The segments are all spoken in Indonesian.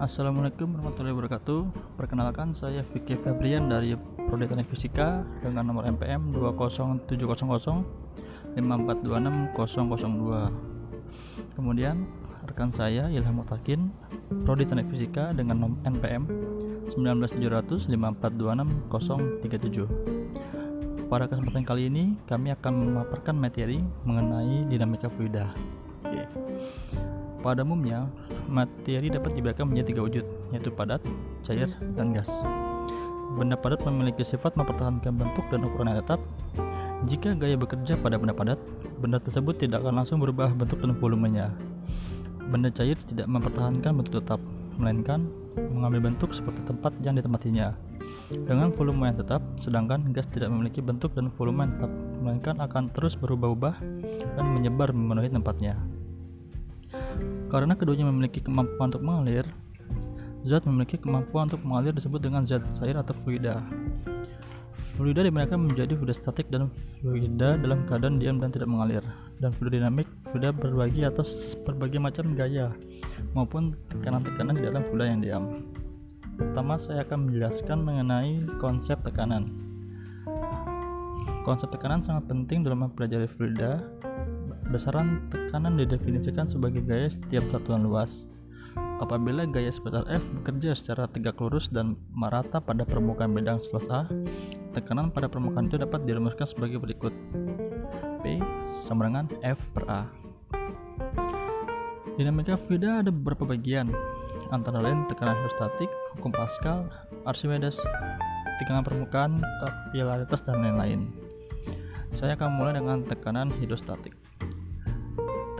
Assalamualaikum warahmatullahi wabarakatuh. Perkenalkan saya Vicky Febrian dari Prodi Teknik Fisika dengan nomor MPM 20700 5426002. Kemudian rekan saya Ilham Mutakin, Prodi Teknik Fisika dengan nomor NPM 19700 5426037. Pada kesempatan kali ini kami akan memaparkan materi mengenai dinamika fluida. Oke. Pada umumnya, materi dapat dibedakan menjadi tiga wujud, yaitu padat, cair, dan gas. Benda padat memiliki sifat mempertahankan bentuk dan ukuran yang tetap. Jika gaya bekerja pada benda padat, benda tersebut tidak akan langsung berubah bentuk dan volumenya. Benda cair tidak mempertahankan bentuk tetap, melainkan mengambil bentuk seperti tempat yang ditempatinya. Dengan volume yang tetap, sedangkan gas tidak memiliki bentuk dan volume yang tetap, melainkan akan terus berubah-ubah dan menyebar memenuhi tempatnya. Karena keduanya memiliki kemampuan untuk mengalir, zat memiliki kemampuan untuk mengalir disebut dengan zat cair atau fluida. Fluida dibedakan menjadi fluida statik dan fluida dalam keadaan diam dan tidak mengalir. Dan fluida dinamik, fluida berbagi atas berbagai macam gaya maupun tekanan-tekanan di dalam fluida yang diam. Pertama, saya akan menjelaskan mengenai konsep tekanan. Konsep tekanan sangat penting dalam mempelajari fluida Besaran tekanan didefinisikan sebagai gaya setiap satuan luas. Apabila gaya sebesar F bekerja secara tegak lurus dan merata pada permukaan bidang seluas A, tekanan pada permukaan itu dapat dirumuskan sebagai berikut. P sama dengan F per A. Dinamika fluida ada beberapa bagian, antara lain tekanan hidrostatik, hukum Pascal, Archimedes, tekanan permukaan, kapilaritas, dan lain-lain. Saya akan mulai dengan tekanan hidrostatik.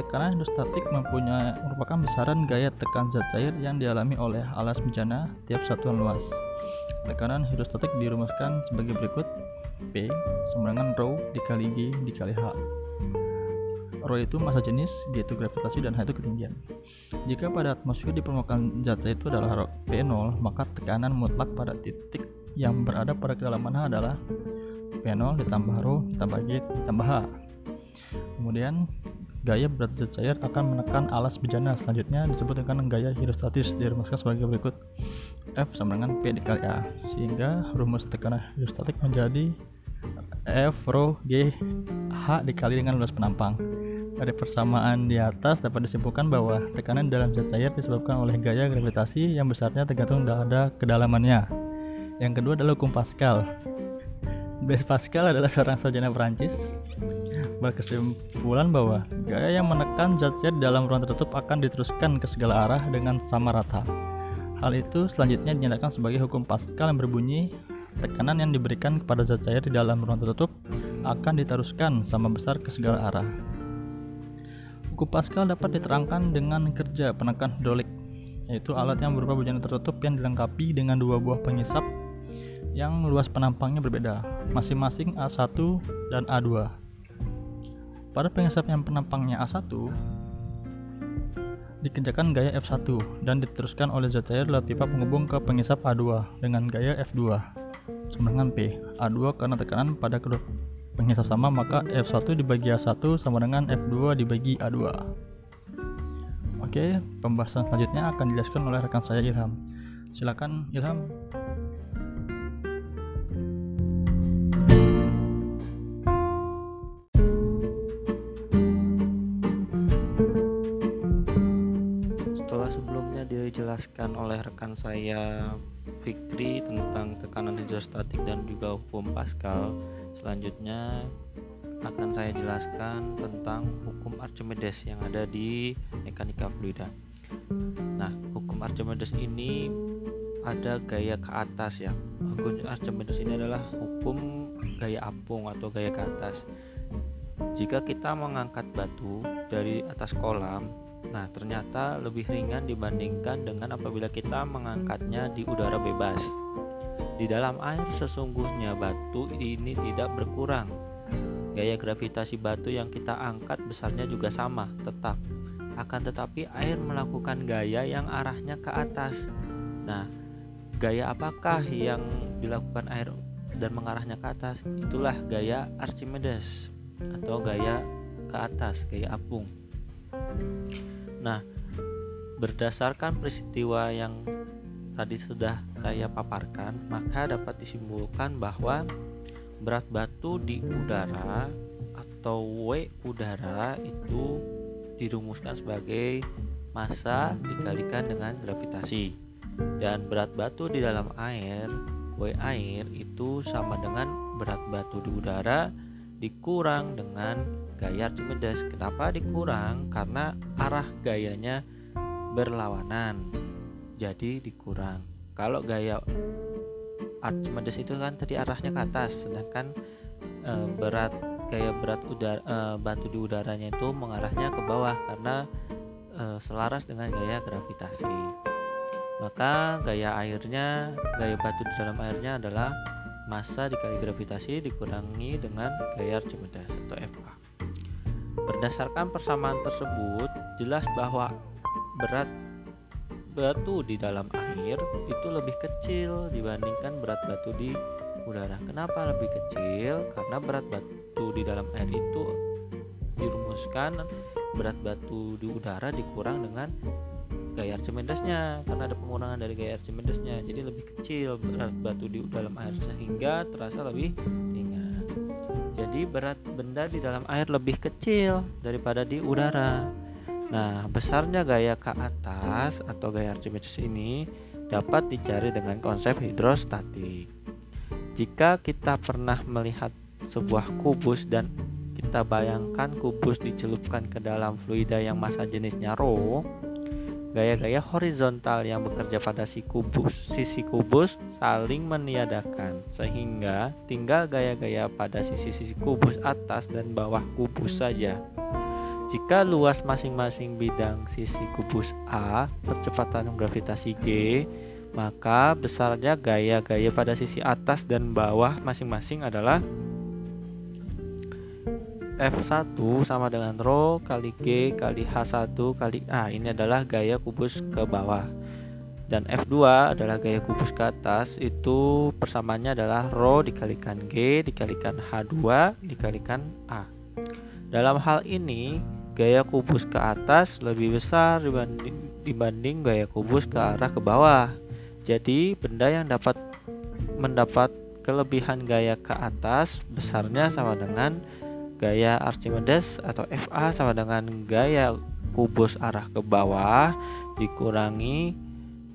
Tekanan hidrostatik mempunyai merupakan besaran gaya tekan zat cair yang dialami oleh alas bejana tiap satuan luas. Tekanan hidrostatik dirumuskan sebagai berikut: P sama dengan rho dikali G dikali H. Rho itu massa jenis, G itu gravitasi, dan H itu ketinggian. Jika pada atmosfer di permukaan zat cair itu adalah P0, maka tekanan mutlak pada titik yang berada pada kedalaman H adalah P0 ditambah rho ditambah G ditambah H. Kemudian gaya berat zat cair akan menekan alas bejana. Selanjutnya disebut dengan gaya hidrostatis dirumuskan sebagai berikut F sama dengan P dikali A sehingga rumus tekanan hidrostatik menjadi F rho G H dikali dengan luas penampang. Dari persamaan di atas dapat disimpulkan bahwa tekanan dalam zat cair disebabkan oleh gaya gravitasi yang besarnya tergantung pada kedalamannya. Yang kedua adalah hukum Pascal. Blaise Pascal adalah seorang sarjana Perancis berkesimpulan bahwa gaya yang menekan zat cair dalam ruang tertutup akan diteruskan ke segala arah dengan sama rata. Hal itu selanjutnya dinyatakan sebagai hukum Pascal yang berbunyi tekanan yang diberikan kepada zat cair di dalam ruang tertutup akan diteruskan sama besar ke segala arah. Hukum Pascal dapat diterangkan dengan kerja penekan hidrolik, yaitu alat yang berupa bujana tertutup yang dilengkapi dengan dua buah pengisap yang luas penampangnya berbeda, masing-masing A1 dan A2. Pada pengisap yang penampangnya A1, dikerjakan gaya F1 dan diteruskan oleh zat cair lewat pipa penghubung ke pengisap A2 dengan gaya F2 sama dengan P. A2 karena tekanan pada kedua pengisap sama maka F1 dibagi A1 sama dengan F2 dibagi A2. Oke, pembahasan selanjutnya akan dijelaskan oleh rekan saya Ilham. Silakan Ilham. Fikri tentang tekanan hidrostatik dan juga hukum Pascal. Selanjutnya akan saya jelaskan tentang hukum Archimedes yang ada di mekanika fluida. Nah, hukum Archimedes ini ada gaya ke atas ya. Hukum Archimedes ini adalah hukum gaya apung atau gaya ke atas. Jika kita mengangkat batu dari atas kolam Nah, ternyata lebih ringan dibandingkan dengan apabila kita mengangkatnya di udara bebas. Di dalam air sesungguhnya batu ini tidak berkurang. Gaya gravitasi batu yang kita angkat besarnya juga sama, tetap. Akan tetapi air melakukan gaya yang arahnya ke atas. Nah, gaya apakah yang dilakukan air dan mengarahnya ke atas? Itulah gaya Archimedes atau gaya ke atas, gaya apung. Nah, Berdasarkan peristiwa yang tadi sudah saya paparkan, maka dapat disimpulkan bahwa berat batu di udara atau W udara itu dirumuskan sebagai massa dikalikan dengan gravitasi. Dan berat batu di dalam air W air itu sama dengan berat batu di udara dikurang dengan gaya Archimedes. Kenapa dikurang? Karena arah gayanya berlawanan jadi dikurang kalau gaya Archimedes itu kan tadi arahnya ke atas sedangkan e, berat gaya berat udara e, batu di udaranya itu mengarahnya ke bawah karena e, selaras dengan gaya gravitasi maka gaya airnya gaya batu di dalam airnya adalah massa dikali gravitasi dikurangi dengan gaya Archimedes atau FA berdasarkan persamaan tersebut jelas bahwa berat batu di dalam air itu lebih kecil dibandingkan berat batu di udara. Kenapa lebih kecil? Karena berat batu di dalam air itu dirumuskan berat batu di udara dikurang dengan gaya Archimedesnya karena ada pengurangan dari gaya Archimedesnya jadi lebih kecil berat batu di dalam air sehingga terasa lebih jadi berat benda di dalam air lebih kecil daripada di udara Nah, besarnya gaya ke atas atau gaya Archimedes ini dapat dicari dengan konsep hidrostatik. Jika kita pernah melihat sebuah kubus dan kita bayangkan kubus dicelupkan ke dalam fluida yang massa jenisnya rho, gaya-gaya horizontal yang bekerja pada si kubus, sisi kubus saling meniadakan sehingga tinggal gaya-gaya pada sisi-sisi kubus atas dan bawah kubus saja. Jika luas masing-masing bidang sisi kubus A percepatan gravitasi G, maka besarnya gaya-gaya pada sisi atas dan bawah masing-masing adalah F1 sama dengan rho kali G kali H1 kali A. Ini adalah gaya kubus ke bawah. Dan F2 adalah gaya kubus ke atas. Itu persamaannya adalah rho dikalikan G dikalikan H2 dikalikan A. Dalam hal ini, gaya kubus ke atas lebih besar dibanding, dibanding gaya kubus ke arah ke bawah. Jadi, benda yang dapat mendapat kelebihan gaya ke atas besarnya sama dengan gaya Archimedes atau FA sama dengan gaya kubus arah ke bawah dikurangi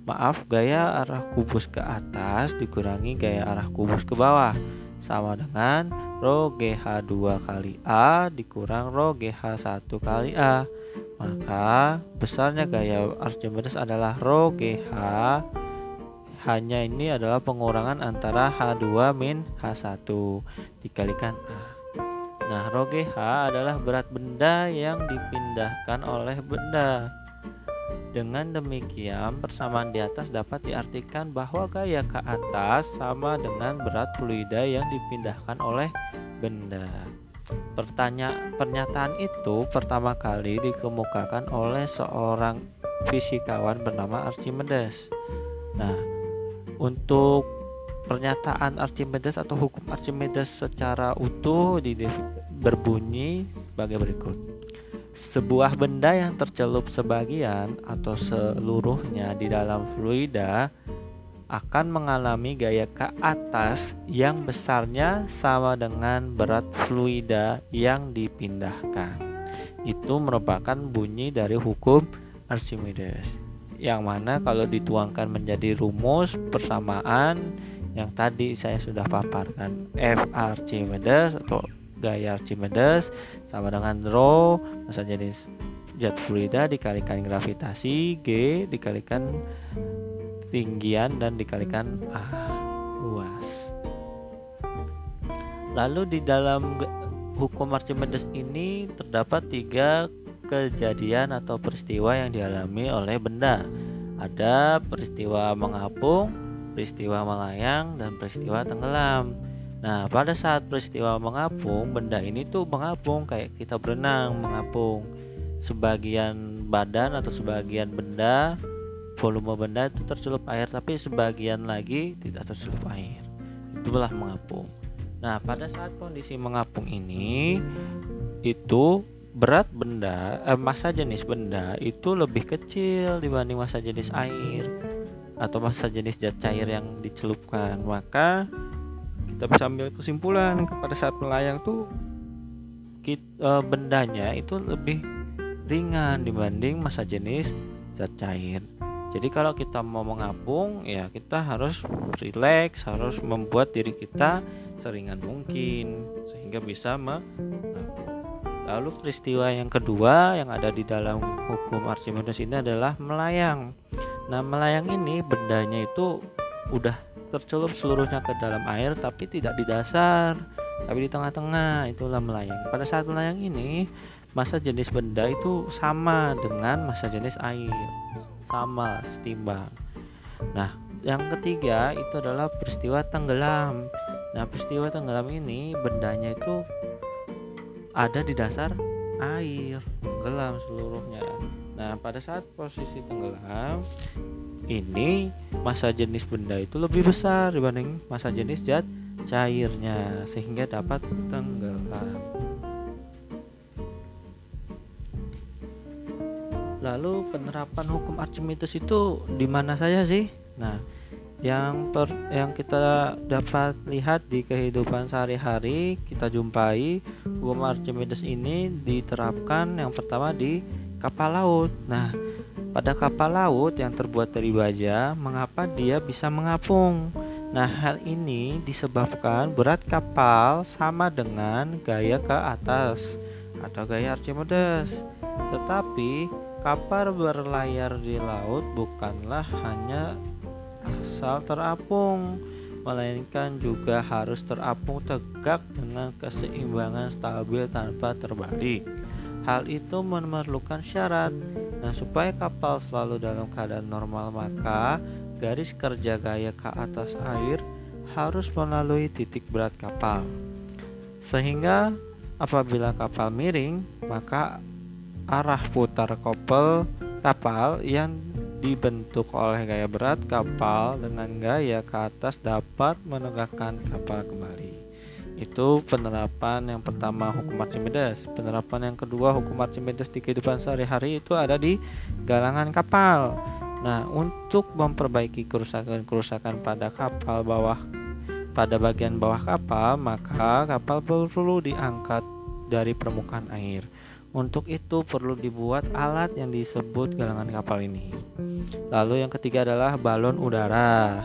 maaf gaya arah kubus ke atas dikurangi gaya arah kubus ke bawah. Sama dengan rho GH2 kali A dikurang rho GH1 kali A. Maka besarnya gaya Archimedes adalah rho GH hanya ini adalah pengurangan antara H2 min H1 dikalikan A nah rho GH adalah berat benda yang dipindahkan oleh benda dengan demikian, persamaan di atas dapat diartikan bahwa gaya ke atas sama dengan berat fluida yang dipindahkan oleh benda. Pertanyaan pernyataan itu pertama kali dikemukakan oleh seorang fisikawan bernama Archimedes. Nah, untuk pernyataan Archimedes atau hukum Archimedes secara utuh berbunyi sebagai berikut sebuah benda yang tercelup sebagian atau seluruhnya di dalam fluida akan mengalami gaya ke atas yang besarnya sama dengan berat fluida yang dipindahkan. Itu merupakan bunyi dari hukum Archimedes. Yang mana kalau dituangkan menjadi rumus persamaan yang tadi saya sudah paparkan F Archimedes atau gaya Archimedes sama dengan rho masa jenis zat fluida dikalikan gravitasi G dikalikan tinggian dan dikalikan A luas lalu di dalam hukum Archimedes ini terdapat tiga kejadian atau peristiwa yang dialami oleh benda ada peristiwa mengapung, peristiwa melayang, dan peristiwa tenggelam. Nah, pada saat peristiwa mengapung, benda ini tuh mengapung kayak kita berenang mengapung. Sebagian badan atau sebagian benda, volume benda itu tercelup air, tapi sebagian lagi tidak tercelup air. Itulah mengapung. Nah, pada saat kondisi mengapung ini itu berat benda eh, massa jenis benda itu lebih kecil dibanding massa jenis air atau massa jenis zat cair yang dicelupkan maka kita bisa ambil kesimpulan pada saat melayang tuh kita, e, bendanya itu lebih ringan dibanding massa jenis zat cair. Jadi kalau kita mau mengapung ya kita harus rileks harus membuat diri kita seringan mungkin sehingga bisa mengapung. Lalu peristiwa yang kedua yang ada di dalam hukum Archimedes ini adalah melayang. Nah melayang ini bendanya itu udah tercelup seluruhnya ke dalam air tapi tidak di dasar tapi di tengah-tengah. Itulah melayang. Pada saat melayang ini masa jenis benda itu sama dengan masa jenis air. Sama setimbang. Nah yang ketiga itu adalah peristiwa tenggelam. Nah peristiwa tenggelam ini bendanya itu ada di dasar air tenggelam seluruhnya. Nah pada saat posisi tenggelam ini masa jenis benda itu lebih besar dibanding masa jenis zat cairnya sehingga dapat tenggelam. Lalu penerapan hukum Archimedes itu di mana saja sih? Nah, yang per, yang kita dapat lihat di kehidupan sehari-hari kita jumpai hukum Archimedes ini diterapkan yang pertama di kapal laut. Nah, pada kapal laut yang terbuat dari baja, mengapa dia bisa mengapung? Nah, hal ini disebabkan berat kapal sama dengan gaya ke atas atau gaya Archimedes. Tetapi kapal berlayar di laut bukanlah hanya asal terapung, melainkan juga harus terapung tegak dengan keseimbangan stabil tanpa terbalik. Hal itu memerlukan syarat. Nah, supaya kapal selalu dalam keadaan normal, maka garis kerja gaya ke atas air harus melalui titik berat kapal. Sehingga apabila kapal miring, maka arah putar kopel kapal yang dibentuk oleh gaya berat kapal dengan gaya ke atas dapat menegakkan kapal kembali itu penerapan yang pertama hukum Archimedes. Penerapan yang kedua hukum Archimedes di kehidupan sehari-hari itu ada di galangan kapal. Nah untuk memperbaiki kerusakan-kerusakan pada kapal bawah pada bagian bawah kapal maka kapal perlu diangkat dari permukaan air. Untuk itu perlu dibuat alat yang disebut galangan kapal ini. Lalu yang ketiga adalah balon udara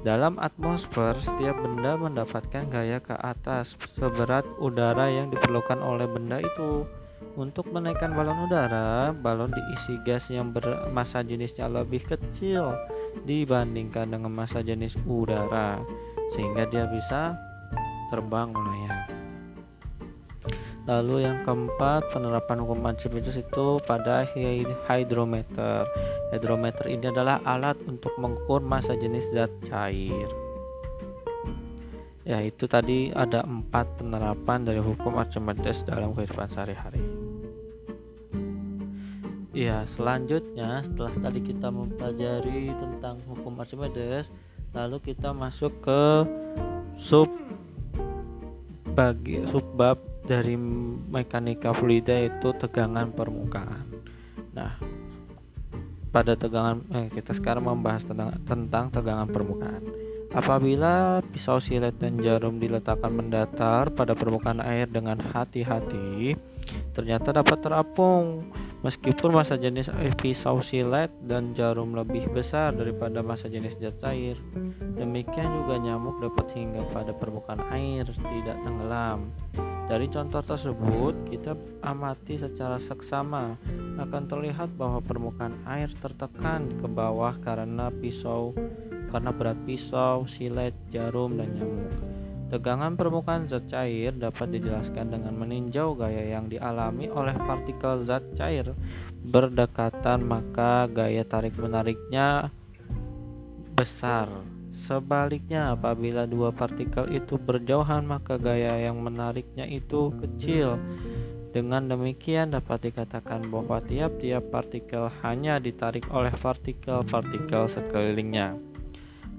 dalam atmosfer, setiap benda mendapatkan gaya ke atas seberat udara yang diperlukan oleh benda itu. Untuk menaikkan balon udara, balon diisi gas yang bermassa jenisnya lebih kecil dibandingkan dengan massa jenis udara, sehingga dia bisa terbang melayang. Lalu yang keempat penerapan hukum Archimedes itu pada hydrometer. Hydrometer ini adalah alat untuk mengukur massa jenis zat cair. Ya itu tadi ada empat penerapan dari hukum Archimedes dalam kehidupan sehari-hari. Ya selanjutnya setelah tadi kita mempelajari tentang hukum Archimedes, lalu kita masuk ke sub bagi subbab dari mekanika fluida itu tegangan permukaan. Nah, pada tegangan eh, kita sekarang membahas tentang, tentang tegangan permukaan. Apabila pisau silet dan jarum diletakkan mendatar pada permukaan air dengan hati-hati, ternyata dapat terapung. Meskipun masa jenis pisau silet dan jarum lebih besar daripada masa jenis zat cair, demikian juga nyamuk dapat hingga pada permukaan air, tidak tenggelam. Dari contoh tersebut, kita amati secara seksama akan terlihat bahwa permukaan air tertekan ke bawah karena pisau karena berat pisau, silet, jarum, dan nyamuk. Tegangan permukaan zat cair dapat dijelaskan dengan meninjau gaya yang dialami oleh partikel zat cair berdekatan maka gaya tarik menariknya besar Sebaliknya, apabila dua partikel itu berjauhan, maka gaya yang menariknya itu kecil. Dengan demikian, dapat dikatakan bahwa tiap-tiap partikel hanya ditarik oleh partikel-partikel sekelilingnya.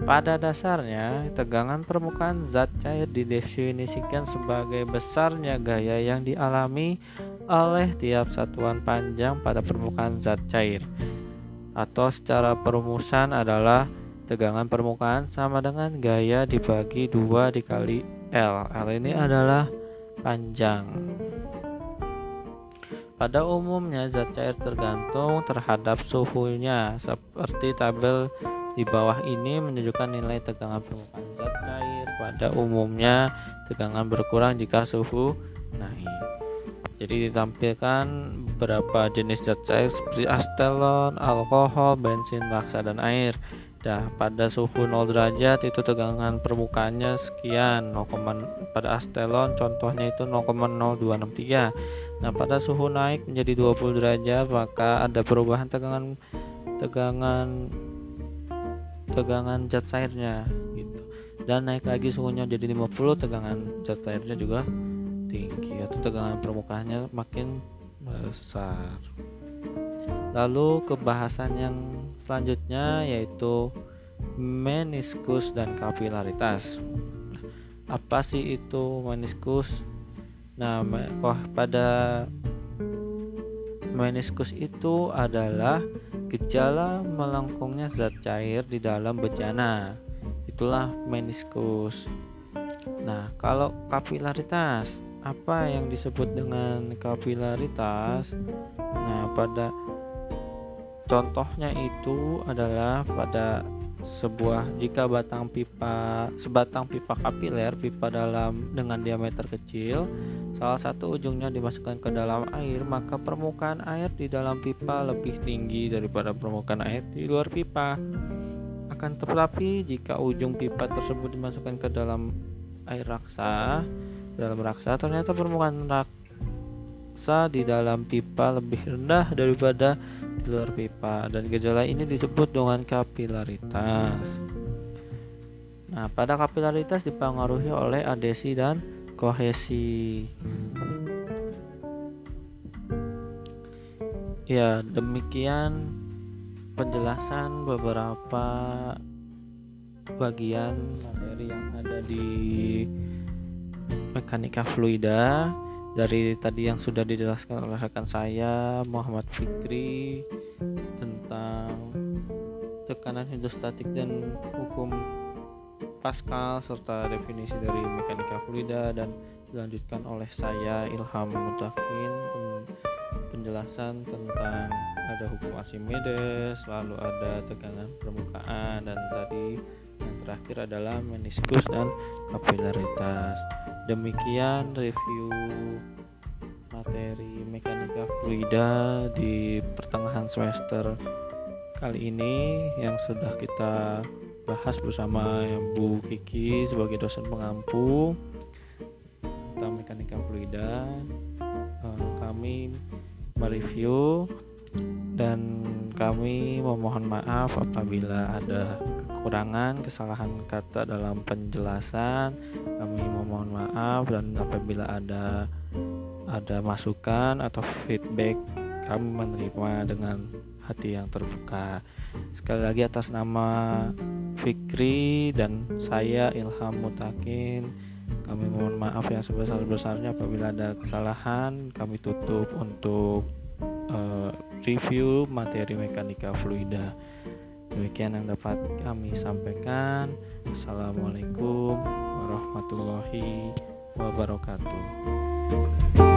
Pada dasarnya, tegangan permukaan zat cair didefinisikan sebagai besarnya gaya yang dialami oleh tiap satuan panjang pada permukaan zat cair. Atau secara perumusan adalah tegangan permukaan sama dengan gaya dibagi dua dikali L. L ini adalah panjang. Pada umumnya zat cair tergantung terhadap suhunya seperti tabel di bawah ini menunjukkan nilai tegangan permukaan zat cair. Pada umumnya, tegangan berkurang jika suhu naik. Jadi ditampilkan beberapa jenis zat cair seperti astelon, alkohol, bensin, laksa, dan air. Nah, pada suhu 0 derajat itu tegangan permukaannya sekian 0, pada astelon contohnya itu 0,0263. Nah, pada suhu naik menjadi 20 derajat maka ada perubahan tegangan tegangan tegangan zat cairnya gitu dan naik lagi suhunya jadi 50 tegangan zat cairnya juga tinggi atau tegangan permukaannya makin besar lalu kebahasan yang selanjutnya yaitu meniskus dan kapilaritas apa sih itu meniskus nah pada meniskus itu adalah Gejala melengkungnya zat cair di dalam bejana itulah meniskus. Nah, kalau kapilaritas, apa yang disebut dengan kapilaritas? Nah, pada contohnya itu adalah pada sebuah jika batang pipa sebatang pipa kapiler pipa dalam dengan diameter kecil salah satu ujungnya dimasukkan ke dalam air maka permukaan air di dalam pipa lebih tinggi daripada permukaan air di luar pipa. Akan tetapi jika ujung pipa tersebut dimasukkan ke dalam air raksa dalam raksa ternyata permukaan raksa di dalam pipa lebih rendah daripada luar pipa dan gejala ini disebut dengan kapilaritas. Nah, pada kapilaritas dipengaruhi oleh adesi dan kohesi. Ya, demikian penjelasan beberapa bagian materi yang ada di mekanika fluida dari tadi yang sudah dijelaskan oleh rekan saya Muhammad Fikri tentang tekanan hidrostatik dan hukum Pascal serta definisi dari mekanika fluida dan dilanjutkan oleh saya Ilham Mutakin penjelasan tentang ada hukum Archimedes lalu ada tekanan permukaan dan tadi yang terakhir adalah meniskus dan kapilaritas. Demikian review materi mekanika fluida di pertengahan semester kali ini yang sudah kita bahas bersama Bu Kiki sebagai dosen pengampu tentang mekanika fluida. Eh, kami mereview kami memohon maaf apabila ada kekurangan kesalahan kata dalam penjelasan. Kami memohon maaf dan apabila ada ada masukan atau feedback kami menerima dengan hati yang terbuka. Sekali lagi atas nama Fikri dan saya Ilham Mutakin kami mohon maaf yang sebesar-besarnya apabila ada kesalahan. Kami tutup untuk uh, review materi mekanika fluida. Demikian yang dapat kami sampaikan. Assalamualaikum warahmatullahi wabarakatuh.